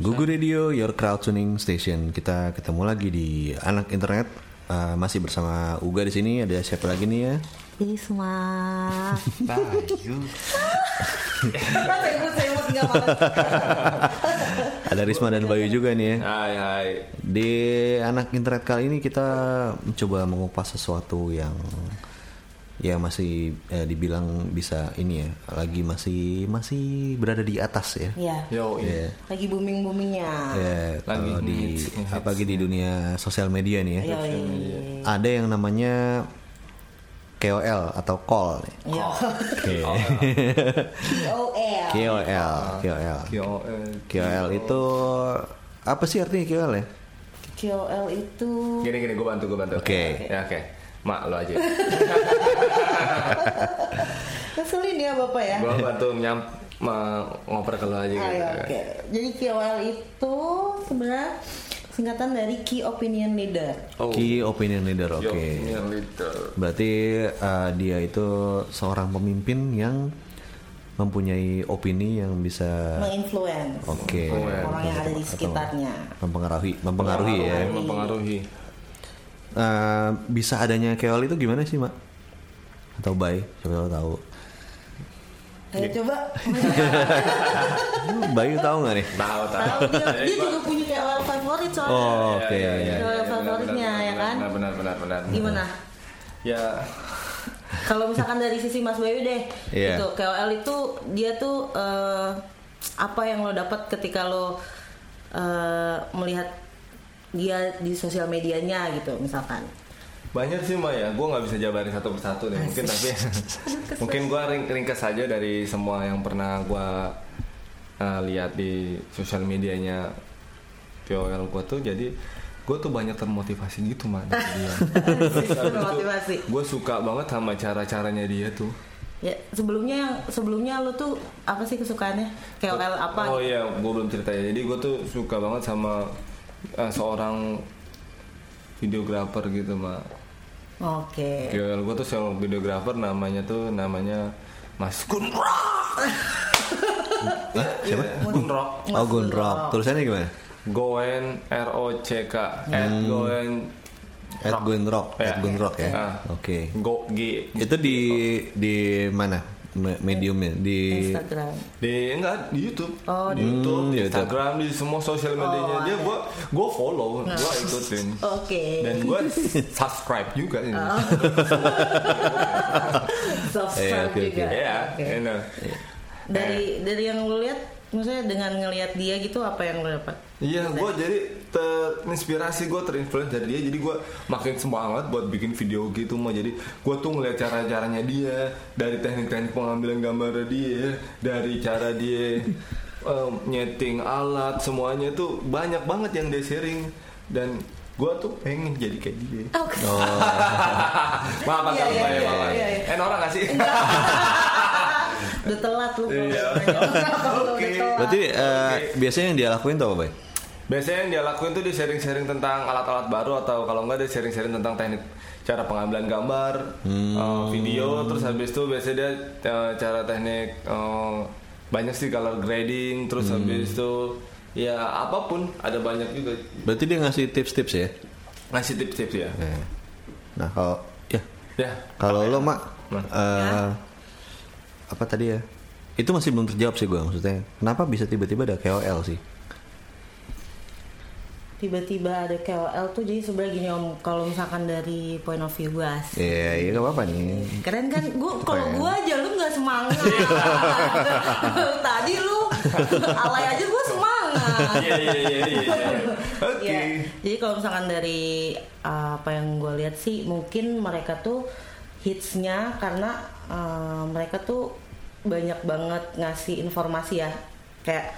Gugu Radio, your crowd tuning station. Kita ketemu lagi di anak internet. Uh, masih bersama Uga di sini. Ada siapa lagi nih ya? Risma. Bayu. Ada Risma dan Bayu juga nih ya. Hai hai. Di anak internet kali ini kita mencoba mengupas sesuatu yang ya masih eh, dibilang bisa ini ya lagi masih masih berada di atas ya. Iya. Yo, Ya, Lagi booming boomingnya. ya, Lagi kalau di apalagi di dunia sosial media nih ya. Iya. Ada yang namanya KOL atau call. Iya. Oke. KOL. KOL, KOL. KOL. KOL itu apa sih artinya KOL ya? KOL itu Gini gini gue bantu gue bantu. Oke. Ya oke. Mak lo aja. keselin ya bapak ya. gue bantu nyam ma- ngoper ke lo aja gitu. ya, Oke. Jadi KOL itu sebenarnya singkatan dari Key Opinion Leader. Oh. Key opinion leader, oke. Yang little. Berarti uh, dia itu seorang pemimpin yang mempunyai opini yang bisa Menginfluence oke orang yang ada di sekitarnya. mempengaruhi mempengaruhi ya. Mempengaruhi. Uh, bisa adanya KOL itu gimana sih, Mak? Atau Bay? Siapa tahu tahu. Ayo coba. Hmm, Bayu tahu nggak nih? Tahu tahu. Dia, dia juga punya KOL favorit soalnya. Oh, oke. Ya, ya, ya, KOL ya, favoritnya, benar, ya kan? Benar benar benar benar. Gimana? Ya Kalau misalkan dari sisi Mas Bayu deh, Iya. itu KOL itu dia tuh eh, apa yang lo dapat ketika lo eh, melihat dia di sosial medianya gitu, misalkan. banyak sih Mbak ya. Gue nggak bisa jabarin satu persatu nih. Mungkin tapi mungkin gue ring ringkas saja dari semua yang pernah gue uh, lihat di sosial medianya KOL gue tuh. Jadi gue tuh banyak termotivasi gitu dia. Termotivasi. Gue suka banget sama cara-caranya dia tuh. Ya sebelumnya yang sebelumnya lo tuh apa sih kesukaannya? KOL apa? Oh iya, gue belum cerita ya. Jadi gue tuh suka banget sama uh, seorang videografer gitu mah. Oke. KOL gue tuh seorang videografer namanya tuh namanya Mas Gunrock. Siapa? Gunrock. Oh, Gunrock. Tulisannya gimana? Goen R O C K. At Goen At Gunrock, Ya. at Gunrock ya. Ah. Oke. Go G. Itu di di mana? Me- Mediumnya di Instagram. Di enggak di YouTube. Oh, di di- YouTube, Hmm, di YouTube. Instagram, di semua sosial medianya Oh, dia gua gua follow, gua ikutin. Oke. Dan gua subscribe juga ini. Subscribe Eh, oke, oke. juga. Iya, Oke. you know. Dari dari yang lo lihat, maksudnya dengan ngelihat dia gitu apa yang lo dapat? Iya, gue jadi terinspirasi, gue terinfluence dari dia, jadi gue makin semangat buat bikin video gitu mah. Jadi gue tuh ngeliat cara-caranya dia, dari teknik-teknik pengambilan gambar dia, dari cara dia em, nyeting alat, semuanya tuh banyak banget yang dia sharing dan gue tuh pengen jadi kayak dia. Oh, Maaf, maaf, Iya, iya, maaf, iya, maaf. iya, iya. Eh, Nora gak sih? udah telat lu Iya. Oke. Berarti eh, biasanya yang dia lakuin tuh apa, Bay? Biasanya yang dia lakuin tuh dia sharing-sharing tentang alat-alat baru atau kalau enggak dia sharing-sharing tentang teknik cara pengambilan gambar, uh, video, terus habis itu biasanya dia uh, cara teknik uh, banyak sih color grading, terus habis itu ya apa pun ada banyak juga Berarti dia ngasih tips-tips ya? ngasih tips-tips ya. Nah, kalau ya Ya. kalau lo, Mak Nah. eh, apa tadi ya? Itu masih belum terjawab sih gue maksudnya. Kenapa bisa tiba-tiba ada KOL sih? tiba-tiba ada KOL tuh jadi sebenarnya gini om kalau misalkan dari point of view gue Iya, iya gak apa-apa nih. keren kan gue kalau gue aja lu nggak semangat tadi lu alay aja gue semangat Iya iya iya iya. Oke. Ya, jadi kalau misalkan dari uh, apa yang gue lihat sih mungkin mereka tuh hitsnya karena uh, mereka tuh banyak banget ngasih informasi ya. Kayak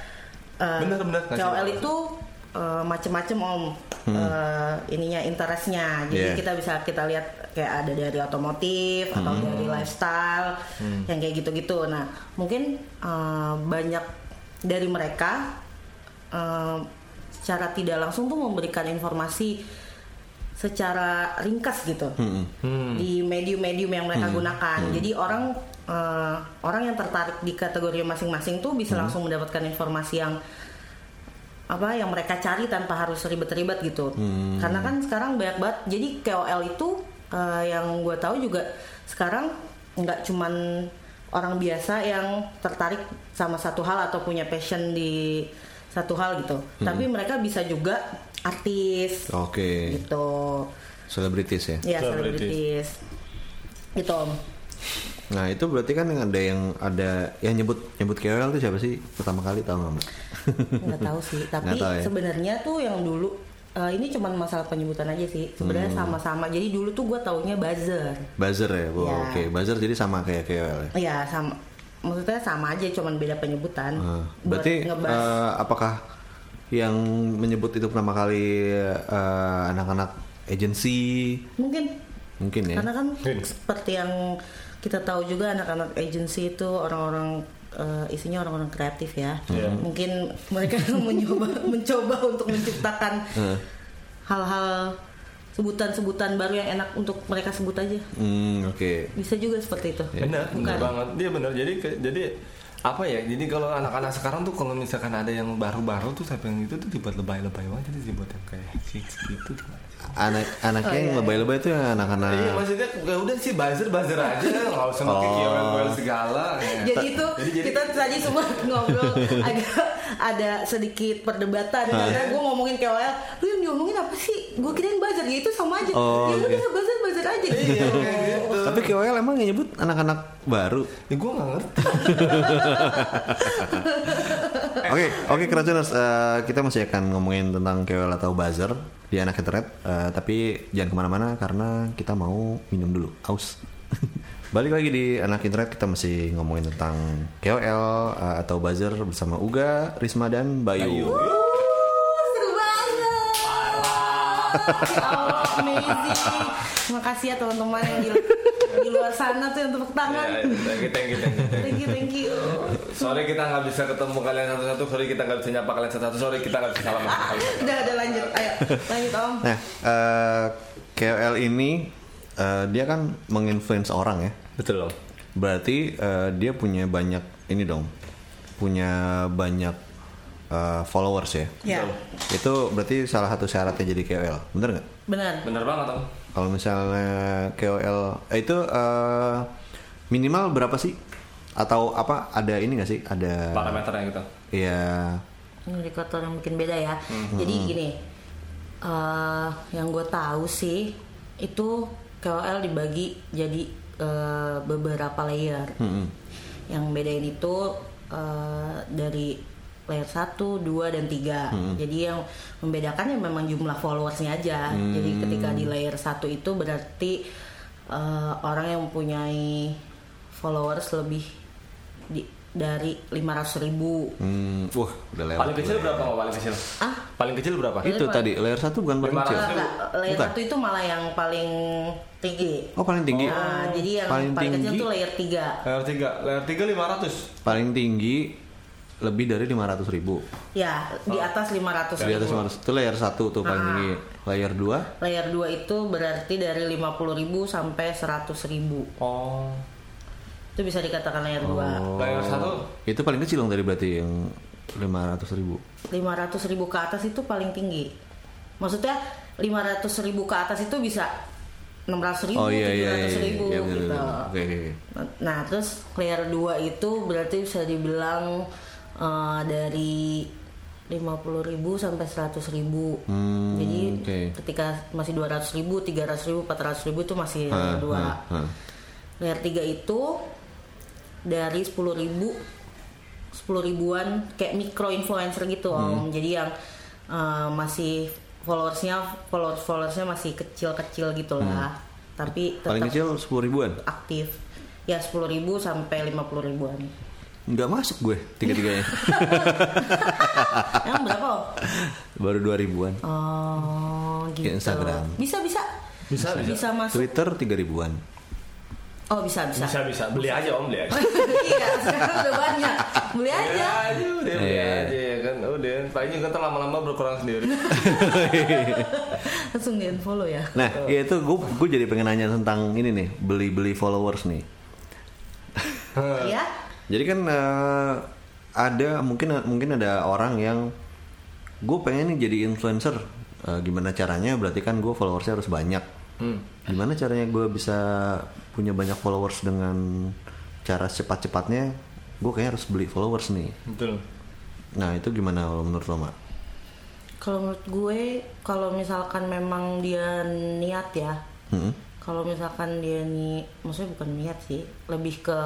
uh, Bener, bener, ngasih KOL informasi. itu uh, macem-macem om. Uh, ininya interestnya. Jadi Yeah. kita bisa kita lihat kayak ada dari otomotif atau dari lifestyle yang kayak gitu-gitu. Nah mungkin uh, banyak dari mereka uh, secara tidak langsung tuh memberikan informasi secara ringkas gitu. Hmm. di medium-medium yang mereka gunakan. Jadi orang eh, orang yang tertarik di kategori masing-masing tuh bisa langsung mendapatkan informasi yang apa yang mereka cari tanpa harus ribet-ribet gitu. Karena kan sekarang banyak banget. Jadi KOL itu eh, yang gue tahu juga sekarang nggak cuman orang biasa yang tertarik sama satu hal atau punya passion di satu hal gitu. Tapi mereka bisa juga artis Oke. gitu. Selebritis ya. Ya, Selebritis. selebritis. Gitu Om. Nah itu berarti kan yang ada yang ada yang nyebut nyebut KOL itu siapa sih pertama kali tahu nggak? Mbak? nggak tahu sih tapi tahu ya? sebenarnya tuh yang dulu eh, ini cuman masalah penyebutan aja sih sebenarnya Hmm. sama-sama jadi dulu tuh gue taunya buzzer Buzzer ya, oh, Ya. oke. Buzzer jadi sama kayak KOL ya. ya sama maksudnya sama aja cuman beda penyebutan Buat berarti eh, apakah yang menyebut itu pertama kali eh, anak-anak agensi mungkin mungkin ya? karena kan Mungkin. seperti yang kita tahu juga anak-anak agency itu orang-orang eh, isinya orang-orang kreatif ya Iya. mungkin mereka mencoba mencoba untuk menciptakan hal-hal sebutan-sebutan baru yang enak untuk mereka sebut aja Hmm, oke. bisa juga seperti itu Benar, benar Bukan. banget. Dia benar. Jadi ke- jadi apa ya? Jadi kalau anak-anak sekarang tuh kalau misalkan ada yang baru-baru tuh sampai yang itu tuh dibuat lebay-lebay banget jadi dibuat yang kayak gitu gitu. Anak anaknya yang lebay-lebay itu yang anak-anak Iya maksudnya ya udah sih buzzer buzzer aja nggak usah pakai Oh. Segala. ya. jadi itu Jadi- jadi- kita tadi semua ngobrol agak ada sedikit perdebatan karena gue ngomongin KOL lu yang diomongin apa sih gue kirain buzzer ya itu sama aja Oh, ya udah buzzer buzzer aja Iya, gitu gitu. Tapi KOL emang yang nyebut anak-anak baru. Ya gue nggak ngerti. Oke, oke Kerajuners, eh, kita masih akan ngomongin tentang KOL atau buzzer di anak internet, eh, tapi jangan ke mana-mana karena kita mau minum dulu, aus. Balik lagi di anak internet kita masih ngomongin tentang KOL eh, atau buzzer bersama Uga, Risma dan Bayu. Bayu. Allah, amazing terima kasih ya teman-teman yang di, di luar sana tuh yang tepuk tangan Ya, thank you, thank you, thank you, thank you. thank you thank you Sorry kita nggak bisa ketemu kalian satu-satu. Sorry kita nggak bisa nyapa kalian satu-satu. Sorry kita nggak bisa salaman sama kalian. udah udah lanjut ayo lanjut om Nah, eh, KOL ini eh, dia kan menginfluence orang ya. Betul loh. Berarti eh, dia punya banyak ini dong, punya banyak eh, followers ya. ya Itu berarti salah satu syaratnya jadi KOL, bener nggak? benar Bener banget om. Kalau misalnya KOL eh, itu eh, minimal berapa sih? Atau apa? Ada ini nggak sih? Ada Parameternya gitu. ya indikator yang mungkin beda ya. Hmm. Jadi gini, eh, yang gue tahu sih itu KOL dibagi jadi eh, beberapa layer. Hmm. Yang bedain itu eh, dari layer 1, 2 dan 3. Hmm. Jadi yang membedakan ya memang jumlah followersnya aja. Jadi Hmm. ketika di layer 1 itu berarti eh, orang yang mempunyai followers lebih di, dari 500 ribu. hmm, wah udah lewat. Paling kecil berapa Om? Paling kecil? Ah, Paling kecil berapa? Itu tadi layer satu bukan paling 500. kecil. Layer Bukan. satu itu malah yang paling tinggi. Oh paling tinggi. Nah, jadi yang paling paling, kecil tinggi. tuh layer 3. Layer 3, layer 3 500. Paling tinggi lebih dari 500 ribu. Ya, di atas 500 Di atas ribu. 500 itu layer 1 tuh paling Ah. tinggi. Layer 2 Layer 2 itu berarti dari 50 ribu sampai 100 ribu. Oh. Itu bisa dikatakan layer 2. Oh. Layer 1 Itu paling kecil dong tadi berarti yang 500 ribu. 500 ribu ke atas itu paling tinggi. Maksudnya 500 ribu ke atas itu bisa 600 ribu, Oh iya iya iya. 700 ribu Iya, bener, gitu. bener. Oke oke. oke. Nah terus layer 2 itu berarti bisa dibilang eh, dari 50.000 ribu sampai 100.000 ribu. Hmm, Jadi oke. ketika masih 200 ribu, 300 ribu, 400 ribu itu masih Hah, layer 2. hah, hah. Layer 3 itu dari 10 ribu 10 ribuan kayak micro influencer gitu Hmm. om. Jadi yang eh, masih followersnya followers followersnya masih kecil-kecil gitu lah. Tapi Hmm. Paling tetap kecil 10 ribuan. aktif. Ya 10 ribu sampai 50 ribuan. Nggak masuk gue tiga-tiganya. Emang berapa om? Baru 2 ribuan. Oh gitu. Ke Instagram. Bisa bisa. Bisa, bisa. Bisa masuk. Twitter 3 ribuan. Oh bisa bisa. bisa bisa beli aja Om beli aja. iya sekarang udah banyak. Beli Beli aja. aja udah beli Iya. aja ya kan udah paling juga ntar lama-lama berkurang sendiri. Langsung di unfollow ya. Nah, ya itu gue gue jadi pengen nanya tentang ini nih, beli-beli followers nih. Ya. Jadi kan eh, ada mungkin mungkin ada orang yang gue pengen nih jadi influencer Eh, gimana caranya berarti kan gue followersnya harus banyak Hmm. gimana caranya gue bisa punya banyak followers dengan cara cepat-cepatnya gue kayaknya harus beli followers nih Betul. nah itu gimana kalau menurut lo Mak? Kalau menurut gue, kalau misalkan memang dia niat ya, Hmm? kalau misalkan dia nih, maksudnya bukan niat sih, lebih ke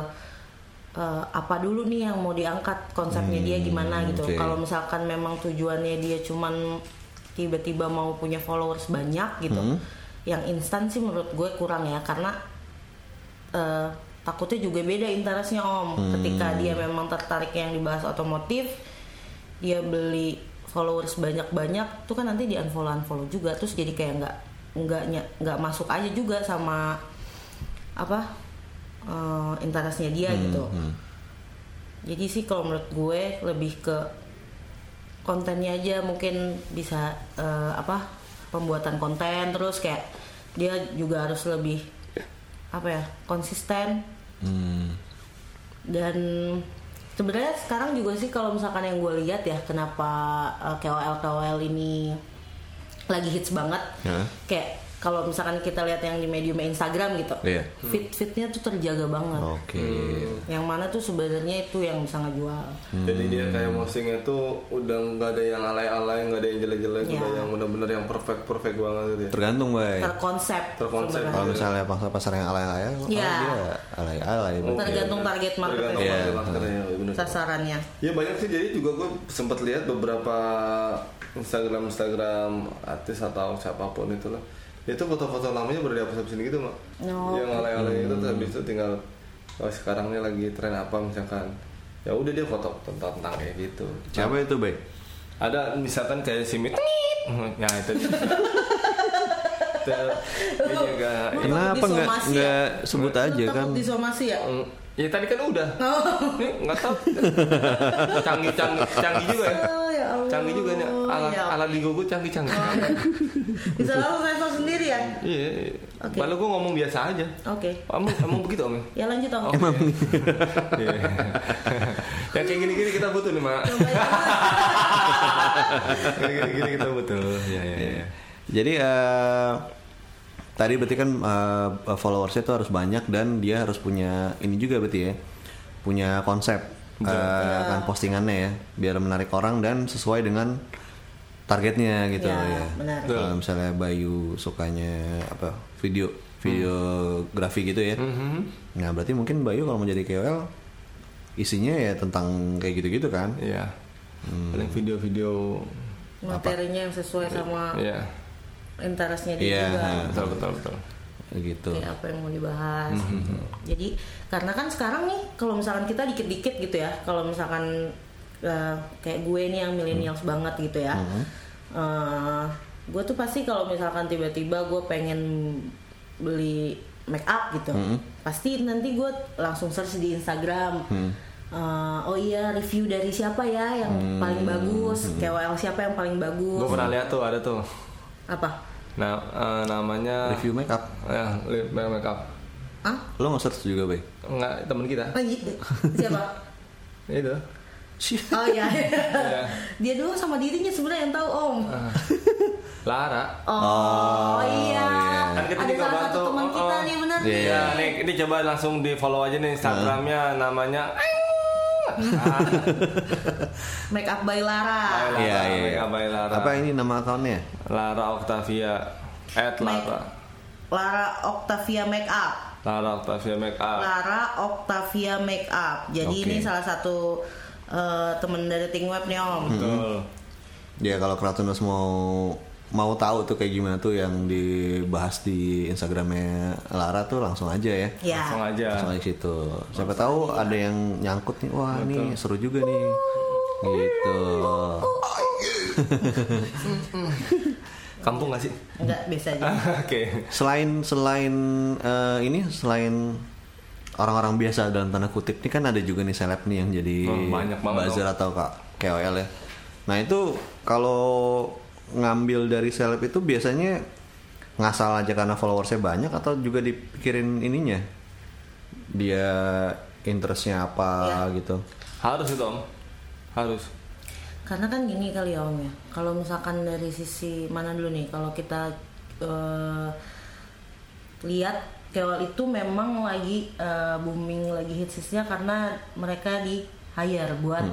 eh, apa dulu nih yang mau diangkat konsepnya dia gimana gitu. oke. Kalau misalkan memang tujuannya dia cuman tiba-tiba mau punya followers banyak gitu, Hmm. yang instan sih menurut gue kurang ya, karena eh, takutnya juga beda interestnya om. Ketika dia memang tertarik yang dibahas otomotif, dia beli followers banyak-banyak tuh kan nanti di unfollow unfollow juga terus jadi kayak nggak nggak nggak masuk aja juga sama apa eh, interestnya dia gitu jadi sih kalau menurut gue lebih ke kontennya aja mungkin bisa eh, apa pembuatan konten terus kayak dia juga harus lebih apa ya konsisten Hmm. dan sebenarnya sekarang juga sih kalau misalkan yang gue lihat ya kenapa uh, KOL KOL ini lagi hits banget Ya. kayak kalau misalkan kita lihat yang di medium Instagram gitu Iya. fit fitnya tuh terjaga banget oke yang mana tuh sebenarnya itu yang bisa ngejual Jadi dia kayak postingnya tuh udah nggak ada yang alay-alay, nggak ada yang jelek-jelek, Iya. udah yang bener-bener yang perfect perfect banget gitu ya. tergantung bay terkonsep Terkonsep. kalau misalnya pasar pasar yang alay-alay oh, Iya. dia alay-alay berarti. tergantung target market Tergantung Iya. yeah. marketnya, bener. sasarannya Ya banyak sih jadi juga gue sempat lihat beberapa Instagram Instagram artis atau siapa pun itu lah. Itu foto-foto lamanya baru dihapus-hapusin gitu mak. Oh. Yang alay-alay itu terus habis itu tinggal oh sekarang ini lagi tren apa misalkan. Ya udah dia foto tentang tentang kayak gitu. siapa itu bay Ada misalkan kayak si Mit. Ya itu. Dia juga Kenapa nggak- nggak ya? sebut aja kan? disomasi ya Mm, Ya tadi kan udah. Oh. Nih nggak tahu. canggih canggih canggih juga ya. Oh, ya Allah. Canggih juga nih. Alat Ya. alat di gue canggih canggih. bisa lalu sensor sendiri ya Iya. Oke. Malah gue ngomong biasa aja. oke Emang, emang begitu om? ya lanjut om Emang. Iya. Yang kayak gini-gini kita butuh nih mak. Coba ya. Gini-gini kita butuh. Iya iya iya. Jadi eh, tadi berarti kan eh, followersnya itu harus banyak dan dia harus punya ini juga berarti ya, punya konsep eh, kan postingannya ya, biar menarik orang dan sesuai dengan targetnya gitu Ya, ya. benar. Kalau misalnya Bayu sukanya apa video videografi gitu ya, Mhm. nah berarti mungkin Bayu kalau mau jadi KOL isinya ya tentang kayak gitu-gitu kan. Iya. Paling video-video. materinya yang sesuai sama Iya. interestnya dia Iya, juga. Betul betul betul. Gitu. kayak apa yang mau dibahas Hmm, gitu. jadi karena kan sekarang nih kalau misalkan kita dikit-dikit gitu ya kalau misalkan eh, kayak gue nih yang millennials Hmm. banget gitu ya Eh, gue tuh pasti kalau misalkan tiba-tiba gue pengen beli make up gitu Hmm. pasti nanti gue langsung search di Instagram Hmm. Eh, oh iya review dari siapa ya yang Hmm. paling bagus KOL siapa yang paling bagus Gue pernah lihat tuh ada tuh. apa Nah eh, namanya. Review makeup. Ya, li- make up. ah Lo nggak search juga, Bay? Enggak temen kita. Oh, iya. siapa Itu. Oh iya. Iya. Dia doang sama dirinya sebenarnya yang tahu Om. Ah. Lara. Oh, iya. Kan kita Ada juga salah bantu. satu teman Oh, kita oh. nih benar nih. Iya. Ya, nih ini coba langsung di follow aja nih Instagramnya namanya. Make up by Lara. Lara, Iya, iya. Make Up by Lara. Apa ini nama akunnya? Lara Octavia. At Lara. Lara Octavia Make Up. Lara Octavia Make Up. Lara Octavia Make Up. Jadi Oke. ini salah satu eh, temen dari Ting Web nih Om. Betul. Ya kalau Kratunus mau mau tahu tuh kayak gimana tuh yang dibahas di Instagramnya Lara tuh langsung aja ya. Ya. Langsung aja. Langsung aja situ. Siapa tahu ada yang nyangkut nih. Wah, ini seru juga nih. Gitu. Kampung gak sih? Enggak biasa aja. Oke. Selain selain eh, ini selain orang-orang biasa dalam tanda kutip ini kan ada juga nih seleb nih yang jadi Oh, banyak banget buzzer atau kak KOL ya. Nah itu kalau ngambil dari seleb itu biasanya ngasal aja karena followersnya banyak atau juga dipikirin ininya dia interestnya apa Iya. gitu. Harus itu om. Harus. karena kan gini kali ya om ya kalau misalkan dari sisi mana dulu nih kalau kita eh, lihat KOL itu memang lagi eh, booming lagi hitsnya karena mereka di hire buat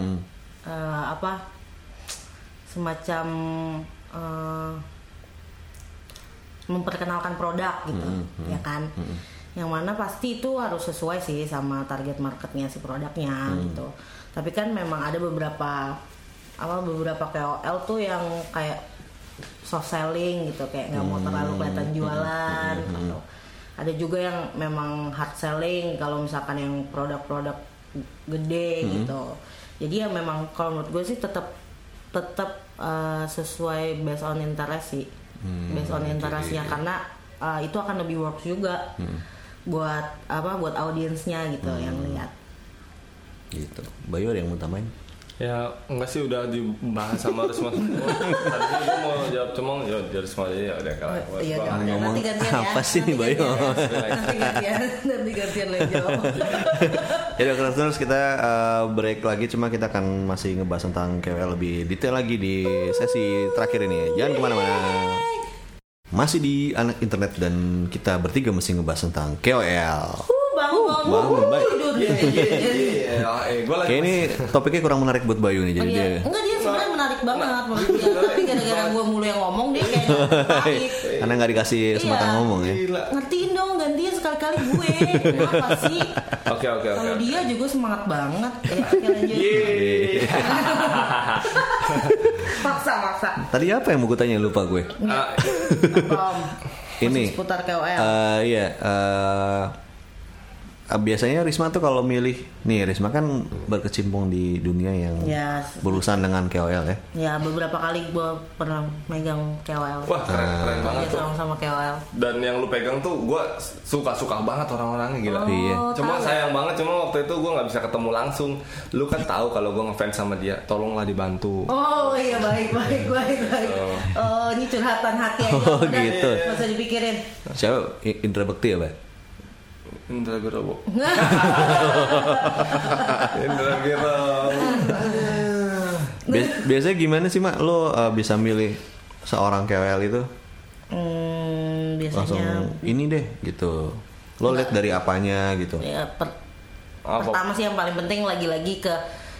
eh, apa semacam eh, memperkenalkan produk gitu ya kan? Yang mana pasti itu harus sesuai sih sama target marketnya si produknya gitu. Tapi kan memang ada beberapa apa beberapa KOL tuh yang kayak soft selling gitu kayak nggak mau terlalu kelihatan jualan atau ada juga yang memang hard selling kalau misalkan yang produk-produk gede gitu. Jadi ya memang kalau menurut gue sih tetap tetap uh, sesuai based on interest sih. Based on interestnya karena uh, itu akan lebih works juga buat apa buat audiensnya gitu yang lihat. Gitu. Bayu ada yang mau tambahin Ya enggak sih udah dibahas sama Risma semua. Tadinya gue mau jawab cuma ya dari Risma aja ya udah kalah. Oh, iya, udah, udah. nanti gantian ya apa sih nih, Nanti Bayu? gantian. nanti gantian nanti gantian yang jawab Ya udah terus kita uh, break lagi cuma kita akan masih ngebahas tentang KOL lebih detail lagi di sesi terakhir ini. Jangan ke mana-mana. Masih di anak internet dan kita bertiga masih ngebahas tentang KOL. Uh, bangun bangun bangun, Iya, iya, Eh, gue lagi Kayak ini topiknya kurang menarik buat Bayu nih Oh, jadi iya. dia Enggak dia sebenarnya menarik banget menurut dia Tapi gara-gara gue mulu yang ngomong dia kayak karena nggak dikasih kesempatan Iya. ngomong ya. Gila. Ngertiin dong gantian sekali-kali gue Kenapa sih? Oke oke oke. Kalau dia juga semangat banget Ya oke lanjut Iya. Maksa maksa Tadi apa yang mau gue tanya lupa gue? Ah, Ini. Seputar KOL Eh, iya. eh, biasanya Risma tuh kalau milih, nih Risma kan berkecimpung di dunia yang Ya berurusan dengan KOL ya. Ya beberapa kali gue pernah megang KOL Wah keren keren banget Ya tuh. sama-sama KOL Dan yang lu pegang tuh gue suka suka banget orang-orangnya gila. Oh, Iya. Cuma tahu. sayang banget cuma waktu itu gue nggak bisa ketemu langsung. Lu kan tahu kalau gue ngefans sama dia, tolonglah dibantu. Oh iya baik baik baik baik. Oh ini curhatan hati aja. Oh, Udah, gitu. usah dipikirin. Siapa? Indra Bekti ya, Pak? Indra Birowo. Indra Birowo. Bias- biasanya gimana sih, Mak? Lo uh, bisa milih seorang KOL itu Hmm, langsung biasanya ini deh gitu. Lo lihat dari apanya gitu. ya, per- Apa? pertama sih yang paling penting lagi-lagi ke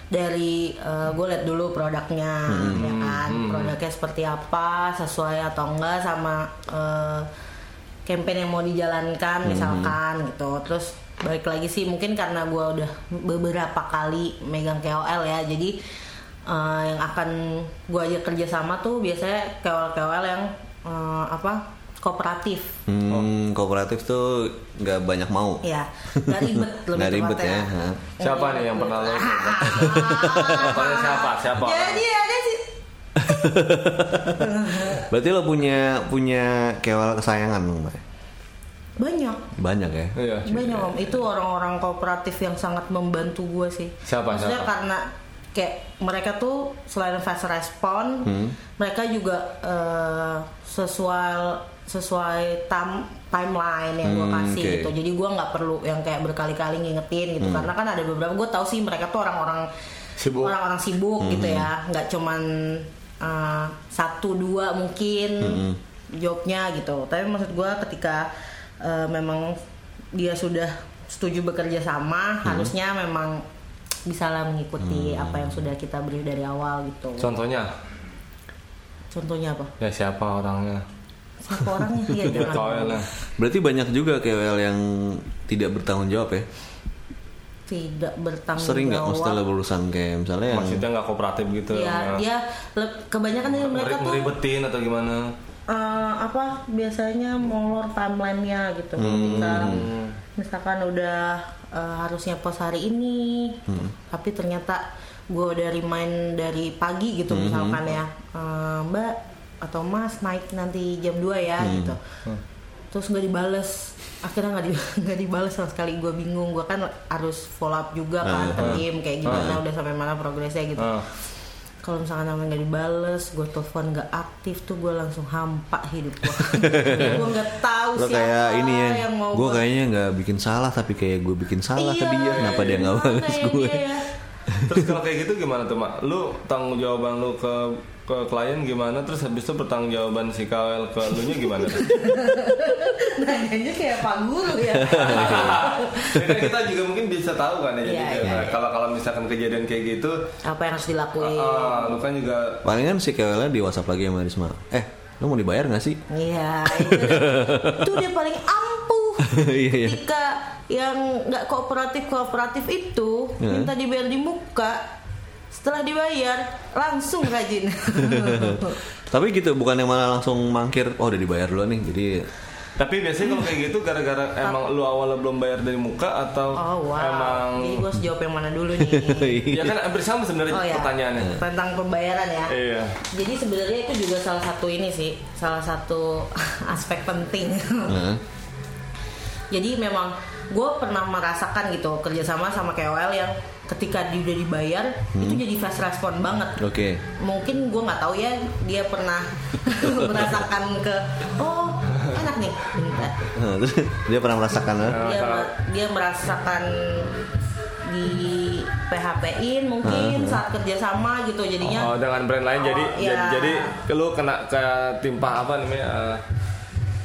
dari gue lihat dulu produknya ya kan produknya seperti apa sesuai atau enggak sama eh, campaign yang mau dijalankan misalkan gitu terus balik lagi sih mungkin karena gue udah beberapa kali megang KOL ya jadi eh, yang akan gue aja kerja sama tuh biasanya KOL KOL yang eh, apa kooperatif Hmm, kooperatif tuh nggak banyak mau. ya nggak ribet lebih Nggak ribet ya, ha. Siapa nih yang pernah lo? Contohnya siapa? Siapa? Jadi ada sih Berarti lo punya punya KOL kesayangan dong, Pak? banyak Banyak ya. Iya. banyak om itu orang-orang kooperatif yang sangat membantu gue sih Siapa, maksudnya siapa? karena kayak mereka tuh selain fast respon Hmm. mereka juga eh, sesuai sesuai tam timeline yang gue Hmm, kasih oke. gitu jadi gue nggak perlu yang kayak berkali-kali ngingetin gitu Hmm. karena kan ada beberapa gue tahu sih mereka tuh orang-orang Sibuk. orang-orang sibuk gitu Hmm. ya nggak cuman eh, satu dua mungkin Hmm. jobnya gitu tapi maksud gue ketika eh, memang dia sudah setuju bekerja sama Hmm. harusnya memang bisa lah mengikuti apa yang sudah kita beri dari awal gitu Contohnya? contohnya apa Ya siapa orangnya? siapa orangnya ya jangan. Berarti banyak juga KOL yang tidak bertanggung jawab ya. Tidak bertanggung Sering nggak jawab maksudnya berurusan kayak misalnya yang Maksudnya nggak kooperatif gitu? ya nggak- dia le- kebanyakan dari mereka tuh ngeribetin atau gimana? eh, apa biasanya molor timelinenya gitu Hmm. Ketika misalkan udah eh, harusnya post hari ini Hmm. tapi ternyata gue udah remind dari pagi gitu Hmm. misalkan ya eh, mbak atau mas naik nanti jam 2 ya Hmm. gitu terus nggak dibales akhirnya nggak di, nggak dibales sama sekali gue bingung gue kan harus follow up juga kan ke tim kayak gimana udah sampai mana progresnya gitu Ah. kalau misalkan namanya nggak dibales gue telepon nggak aktif tuh gue langsung hampa hidup gue gue nggak tahu lo siapa kayak ini ya. yang mau Gue gua- kayaknya nggak bikin salah tapi kayak gue bikin salah ke Iya, dia. Kenapa dia nggak ya gue? ya? Terus kalau kayak gitu gimana tuh mak? Lu tanggung jawaban lu ke ke klien gimana? Terus habis itu pertanggung jawaban si KWL ke lu nya gimana? Nanyanya kayak Pak Guru ya. Ya kan kita juga mungkin bisa tahu kan ya. Jadi Iya, iya. kalau kalau misalkan kejadian kayak gitu, Apa yang harus dilakuin? ah, lu kan juga Palingan si KWL di WhatsApp lagi sama Risma. Eh, lu mau dibayar gak sih? Iya, itu, itu dia paling ampuh. Iya, iya. Ketika yang nggak kooperatif kooperatif itu Iya. minta dibayar di muka, setelah dibayar langsung rajin. Tapi gitu, bukan yang malah langsung mangkir. Oh, udah dibayar dulu nih. Jadi Tapi biasanya kalau kayak gitu gara-gara emang lu awalnya belum bayar dari muka atau oh wow. emang Jadi gue harus jawab yang mana dulu nih? ya kan hampir sama sebenarnya Oh ya. pertanyaannya. Tentang pembayaran ya. Iya. Jadi sebenarnya itu juga salah satu ini sih, salah satu aspek penting. Heeh. Jadi memang gue pernah merasakan gitu kerjasama sama KOL yang ketika dia udah dibayar itu jadi fast respon banget. Oke. Mungkin gue nggak tahu ya dia pernah merasakan ke oh enak nih dia pernah merasakan? Dia dia merasakan di PHP-in mungkin saat kerjasama gitu jadinya Oh, dengan brand lain Oh, jadi iya. jadi, jadi lu kena ke timpa apa namanya? eh,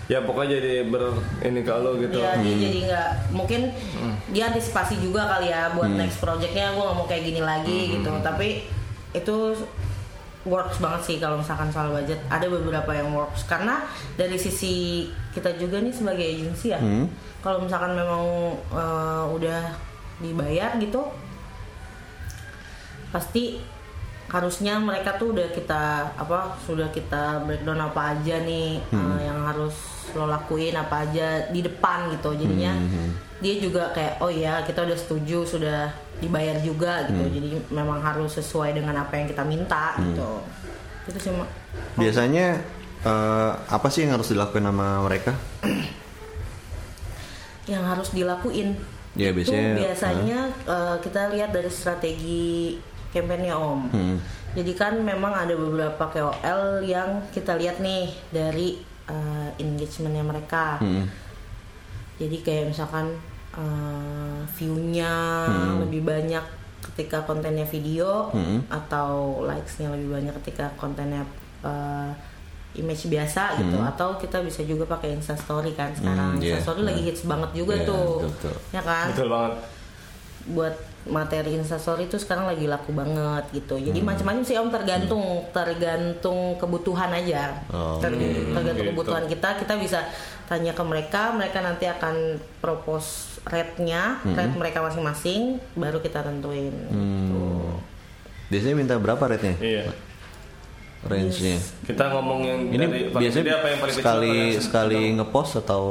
ya pokoknya jadi ber ini ke lu gitu. Iya, dia jadi nggak mungkin dia antisipasi juga kali ya buat Hmm. next projectnya gue nggak mau kayak gini lagi gitu. Tapi itu works banget sih kalau misalkan soal budget. Ada beberapa yang works karena dari sisi kita juga nih sebagai agensi ya. Hmm. Kalau misalkan memang eh, udah dibayar gitu, pasti harusnya mereka tuh udah kita apa sudah kita breakdown apa aja nih eh, yang harus lo lakuin apa aja di depan gitu. Jadinya dia juga kayak oh ya kita udah setuju sudah dibayar juga gitu. Jadi memang harus sesuai dengan apa yang kita minta gitu. Itu sih Mak. Biasanya eh, apa sih yang harus dilakukan sama mereka? yang harus dilakuin? Ya, itu biasanya, biasanya eh, kita lihat dari strategi kampanye om Hmm. jadi kan memang ada beberapa KOL yang kita lihat nih dari eh, engagementnya mereka Hmm. jadi kayak misalkan eh, view-nya Hmm. lebih banyak ketika kontennya video Hmm. atau likes-nya lebih banyak ketika kontennya eh, image biasa gitu atau kita bisa juga pakai instastory kan sekarang Hmm, iya. instastory lagi hits banget juga Iya, tuh betul, betul. ya kan Betul banget. buat materi instastory itu sekarang lagi laku banget gitu Hmm. jadi macam-macam sih om tergantung tergantung kebutuhan aja Oh, Ter- oke. tergantung Gitu. kebutuhan kita kita bisa tanya ke mereka mereka nanti akan propose rate-nya Hmm. rate mereka masing-masing baru kita tentuin gitu. Biasanya minta berapa rate-nya? Iya. Range-nya. Kita ngomong yang Ini dari biasanya gede apa yang paling sekali kecil sekali ngepost atau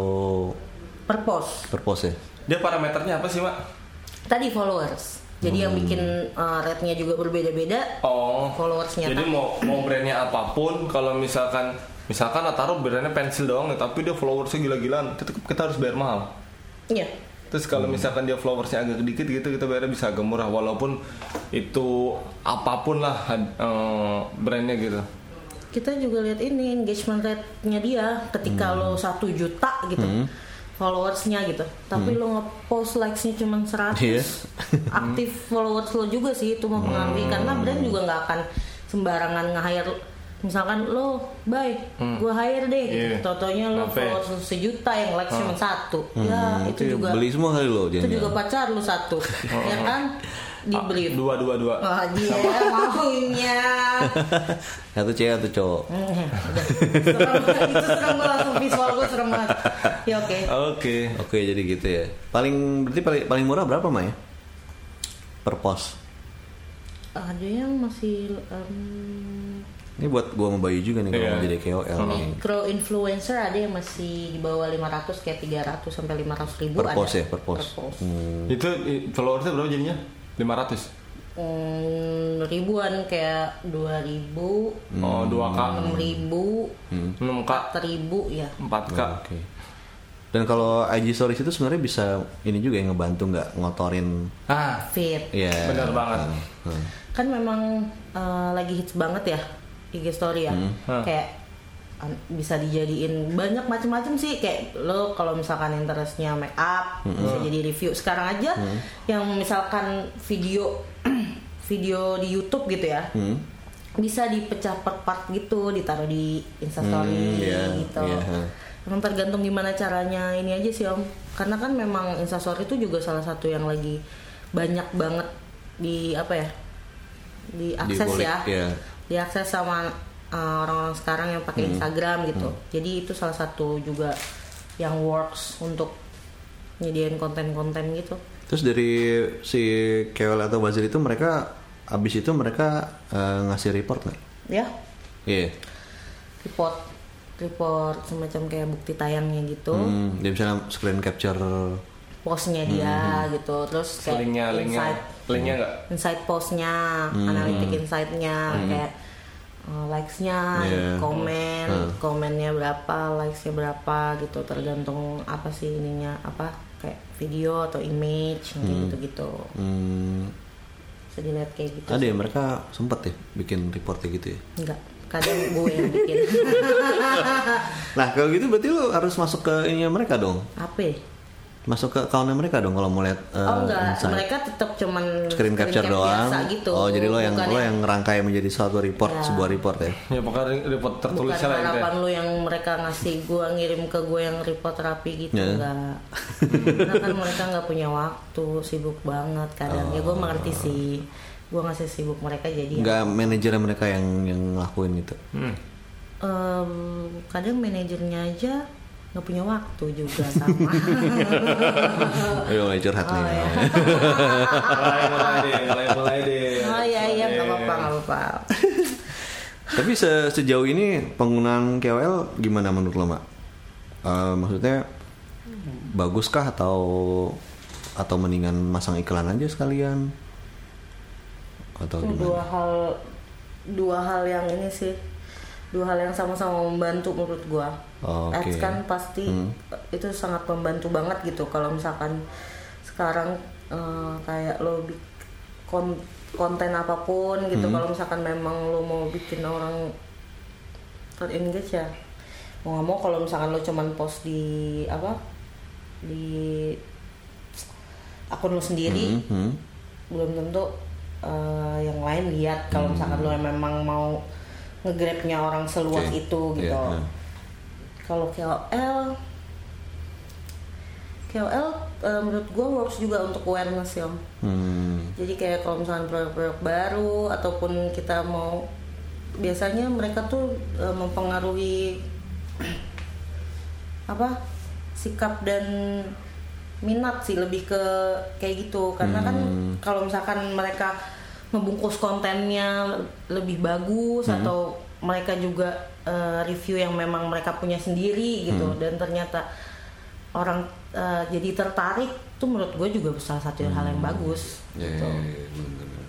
per post per post ya? Dia parameternya apa sih, Mak? Tadi followers jadi yang bikin uh, rate-nya juga berbeda-beda Oh. followersnya Jadi mau mau brandnya apa pun, kalau misalkan misalkan taruh brandnya pensil doang, nih, tapi dia followersnya gila-gilaan, tetap kita harus bayar mahal. iya Terus kalau misalkan dia followersnya agak dikit gitu, kita bayarnya bisa agak murah, walaupun itu apa pun lah eh, brandnya gitu. kita juga lihat ini engagement rate-nya dia ketika Hmm. lo satu juta gitu followersnya gitu. Tapi lo ngepost likes-nya cuma 100 Iya. aktif followers lo juga sih itu mempengaruhi Hmm. karena brand juga nggak akan sembarangan nge-hire misalkan lo bye gue hire deh gitu. Iya. totonya lo followers lo sejuta yang likes cuma satu. Ya Hmm, itu ya juga beli semua kali lo itu juga pacar lo satu. Ya kan di brief Dua dua dua. oh dia maunya Satu cewek satu cowok. Hmm, serem banget. itu serem banget langsung visual gue serem banget ya oke Oke. Oke jadi gitu ya. Paling berarti paling paling murah berapa Maya? Per post. ada yang masih em, Ini buat gua sama Bayu juga nih kalau mau jadi KOL nih. micro influencer ada yang masih di bawah 500 kayak 300 sampai 500 ribu Per ada post ya, per post. post. Hmm. Itu followersnya berapa jadinya? 500. Hmm, ribuan kayak 2000 Oh, 2K, 6000 6K, 4000 ya 4K. Oh, Oke. Dan kalau IG Stories itu sebenarnya bisa ini juga yang ngebantu nggak ngotorin Ah, fit ya. Benar banget. Hmm. kan memang eh, lagi hits banget ya IG story ya Hmm. kayak bisa dijadiin banyak macam-macam sih. Kayak lo kalau misalkan interestnya make up bisa jadi review. Sekarang aja yang misalkan video video di YouTube gitu ya Hmm. bisa dipecah per part gitu ditaruh di instastory Hmm, iya, gitu. ha. emang tergantung gimana caranya ini aja sih om. Karena kan memang instastory itu juga salah satu yang lagi banyak banget di apa ya diakses Dibolik, ya. iya. diakses sama uh, orang-orang sekarang yang Hmm. pakai Instagram gitu. Jadi itu salah satu juga yang works untuk nyediain konten-konten gitu. Terus dari si Kewel atau Bazir itu mereka abis itu mereka eh, ngasih report nggak? ya. Iya. report report semacam kayak bukti tayangnya gitu. Hmm, dia misalnya screen capture. Postnya dia gitu. Terus kayak linknya linknya. insight linknya nggak? insight postnya analitik insightnya kayak uh, likesnya Yeah. komen Hmm. komennya berapa likesnya berapa gitu tergantung apa sih ininya apa kayak video atau image kayak gitu gitu hmm, dilihat kayak gitu ada ya mereka sempet ya bikin report kayak gitu ya. enggak kadang gue yang bikin Nah kalau gitu berarti lu harus masuk ke ininya mereka dong. apa ya? Masuk ke accountnya mereka dong kalau mau lihat eh, oh enggak insight. mereka tetap cuman screen capture cap doang. biasa gitu Oh jadi lo yang Bukan lo yang ngerangkai menjadi suatu report Ya. sebuah report ya. ya pokoknya report tertulis bukan lah gitu ya. harapan lu yang mereka ngasih gua ngirim ke gue yang report rapi gitu Ya. enggak karena kan mereka nggak punya waktu sibuk banget kadang ya gue mengerti sih gue ngasih sibuk mereka jadi ya, Enggak manajer mereka yang yang ngelakuin gitu. Hmm. em, kadang manajernya aja nggak punya waktu juga sama Ayo mulai curhat nih. Oh, ya. mulai mulai deh mulai mulai deh oh iya iya nggak apa-apa nggak apa-apa Tapi se- sejauh ini penggunaan KOL gimana menurut lo, Mak? Eh, maksudnya baguskah atau atau mendingan masang iklan aja sekalian? Atau Itu gimana? dua hal dua hal yang ini sih dua hal yang sama-sama membantu menurut gua Oh, Oke. ads kan pasti Hmm. itu sangat membantu banget gitu kalau misalkan sekarang eh, kayak lo bik- kon- konten apa pun gitu Hmm. kalau misalkan memang lo mau bikin orang terengage ya mau nggak mau kalau misalkan lo cuman post di apa di akun lo sendiri Hmm, hmm. belum tentu eh, yang lain lihat kalau misalkan lo memang mau nge-grabnya orang seluas Oke. itu gitu. Iya, iya. Kalau KOL KOL eh, menurut gue works juga untuk awareness ya. Hmm. Jadi kayak kalau misalkan produk-produk baru ataupun kita mau biasanya mereka tuh eh, mempengaruhi apa sikap dan minat sih lebih ke kayak gitu karena kan kalau misalkan mereka ngebungkus kontennya lebih bagus atau mereka juga eh, review yang memang mereka punya sendiri gitu dan ternyata orang eh, jadi tertarik tuh menurut gue juga salah satu hal yang bagus Ya, gitu. ya, ya, bener-bener.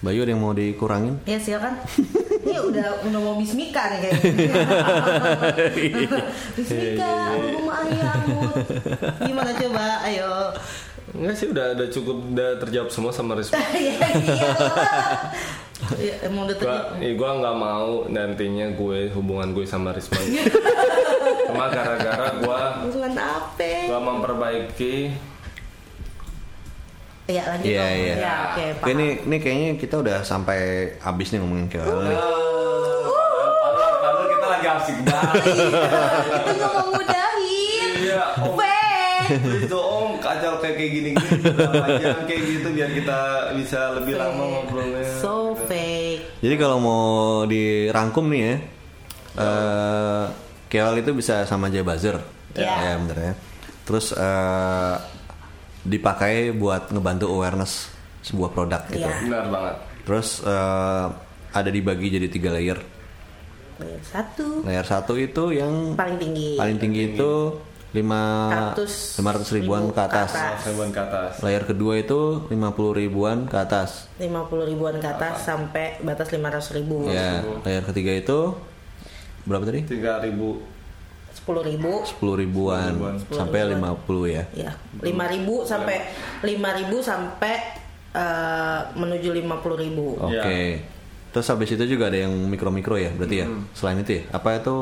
Bayu ada yang mau dikurangin? Ya silakan. Ini udah udah mau bismika nih kayaknya. bismika, rumah ayahmu. Gimana coba? Ayo. Enggak sih udah udah cukup udah terjawab semua sama Risma. Iya iya. Ya, emang udah gua, tadi. eh, gua nggak mau nantinya gue hubungan gue sama Risma. Cuma gara-gara gua Bukan apa? gua memperbaiki Iya lanjut. Iya, Om. iya. Ya, oke, paham. ini, ini kayaknya kita udah sampai habis nih ngomongin KOL nih. Padahal kita lagi asik banget. Kita nggak mau ngudahin. Iya, Fake. Dong, Om, kacau kayak kayak gini-gini berapa jam kayak gitu biar kita bisa lebih lama ngobrolnya. So fake. Jadi kalau mau dirangkum nih ya, eh KOL itu bisa sama aja buzzer, Iya. ya bener ya. Terus eh, dipakai buat ngebantu awareness sebuah produk gitu. Iya. Benar banget. Terus eh, ada dibagi jadi tiga layer. Layer Satu. Layer satu itu yang Paling tinggi. paling tinggi itu lima 100 lima ratus ribuan ribu ke atas. Ribuan ke atas. Layer kedua itu 50 ribuan ke atas. 50 ribuan ke atas sampai batas 500 ribu. Ya, layer ketiga itu berapa tadi? 3000 10 ribu 10 ribuan, ribuan. sampai 50 ya. ya 5000 sampai 5000 sampai eh, menuju 50000 ribu Oke. Ya. Terus habis itu juga ada yang mikro-mikro ya, berarti ya. Selain itu ya, apa itu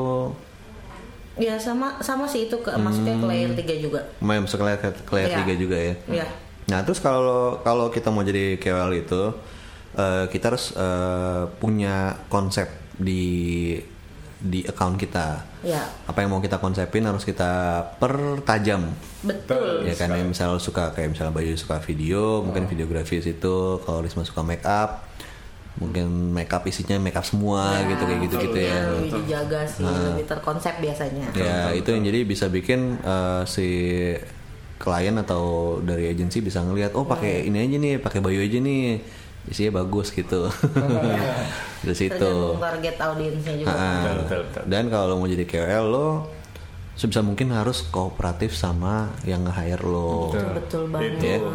ya sama sama sih itu ke masuknya ke layer 3 juga main masuk ke layer, ke layer Iya. 3 juga ya. ya Nah terus kalau kalau kita mau jadi KOL itu eh, kita harus eh, punya konsep di di account kita. Ya. Apa yang mau kita konsepin harus kita pertajam. Betul. Ya kan yang misalnya lu suka kayak misalnya Bayu suka video, mungkin videografi situ. Kalau Risma suka make up, mungkin make up isinya make up semua gitu kayak gitu gitu ya. Yang lebih dijaga sih, lebih terkonsep biasanya. Ya itu yang jadi bisa bikin eh, si klien atau dari agensi bisa ngelihat oh pakai ini aja nih, pakai Bayu aja nih, isinya bagus gitu. Dari situ. Target audiensnya juga. Ah, Betul, betul, betul. Dan kalau mau jadi KOL lo sebisa mungkin harus kooperatif sama yang nge-hire lo. Betul, betul banget. Itu.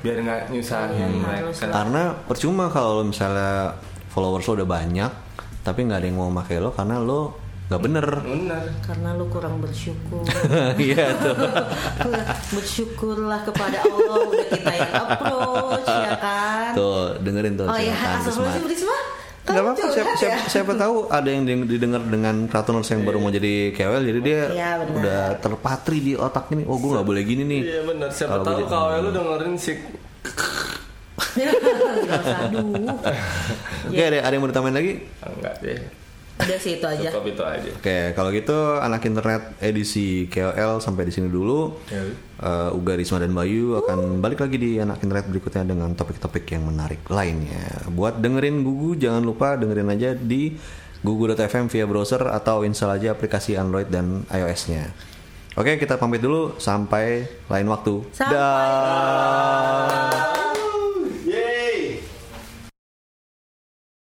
Biar nggak nyusahin harus mereka. Karena percuma kalau misalnya followers lo udah banyak tapi nggak ada yang mau pakai lo karena lo nggak bener. Benar. Karena lu kurang bersyukur. Iya tuh. Bersyukurlah kepada Allah udah kita yang approach ya kan. Tuh dengerin tuh. Oh iya. Risma. Gak apa-apa, siapa, curhat siapa, ya? siapa tahu ada yang deng- didengar dengan Kratoners yang baru mau jadi KOL Jadi dia benar. udah terpatri di otak ini Oh gue gak boleh gini nih Iya benar. Siapa Kalau tahu kalau lu dengerin si aduh. Oke ada, ada yang mau ditambahin lagi? enggak deh. Udah sih itu aja. Cukup itu aja. Oke, kalau gitu anak internet edisi KOL sampai di sini dulu. Ya. Eh, Uga Risma dan Bayu akan balik lagi di anak internet berikutnya dengan topik-topik yang menarik lainnya. Buat dengerin Gugu jangan lupa dengerin aja di gugu.fm via browser atau install aja aplikasi Android dan iOS-nya. Oke, kita pamit dulu sampai lain waktu. Sampai Dah.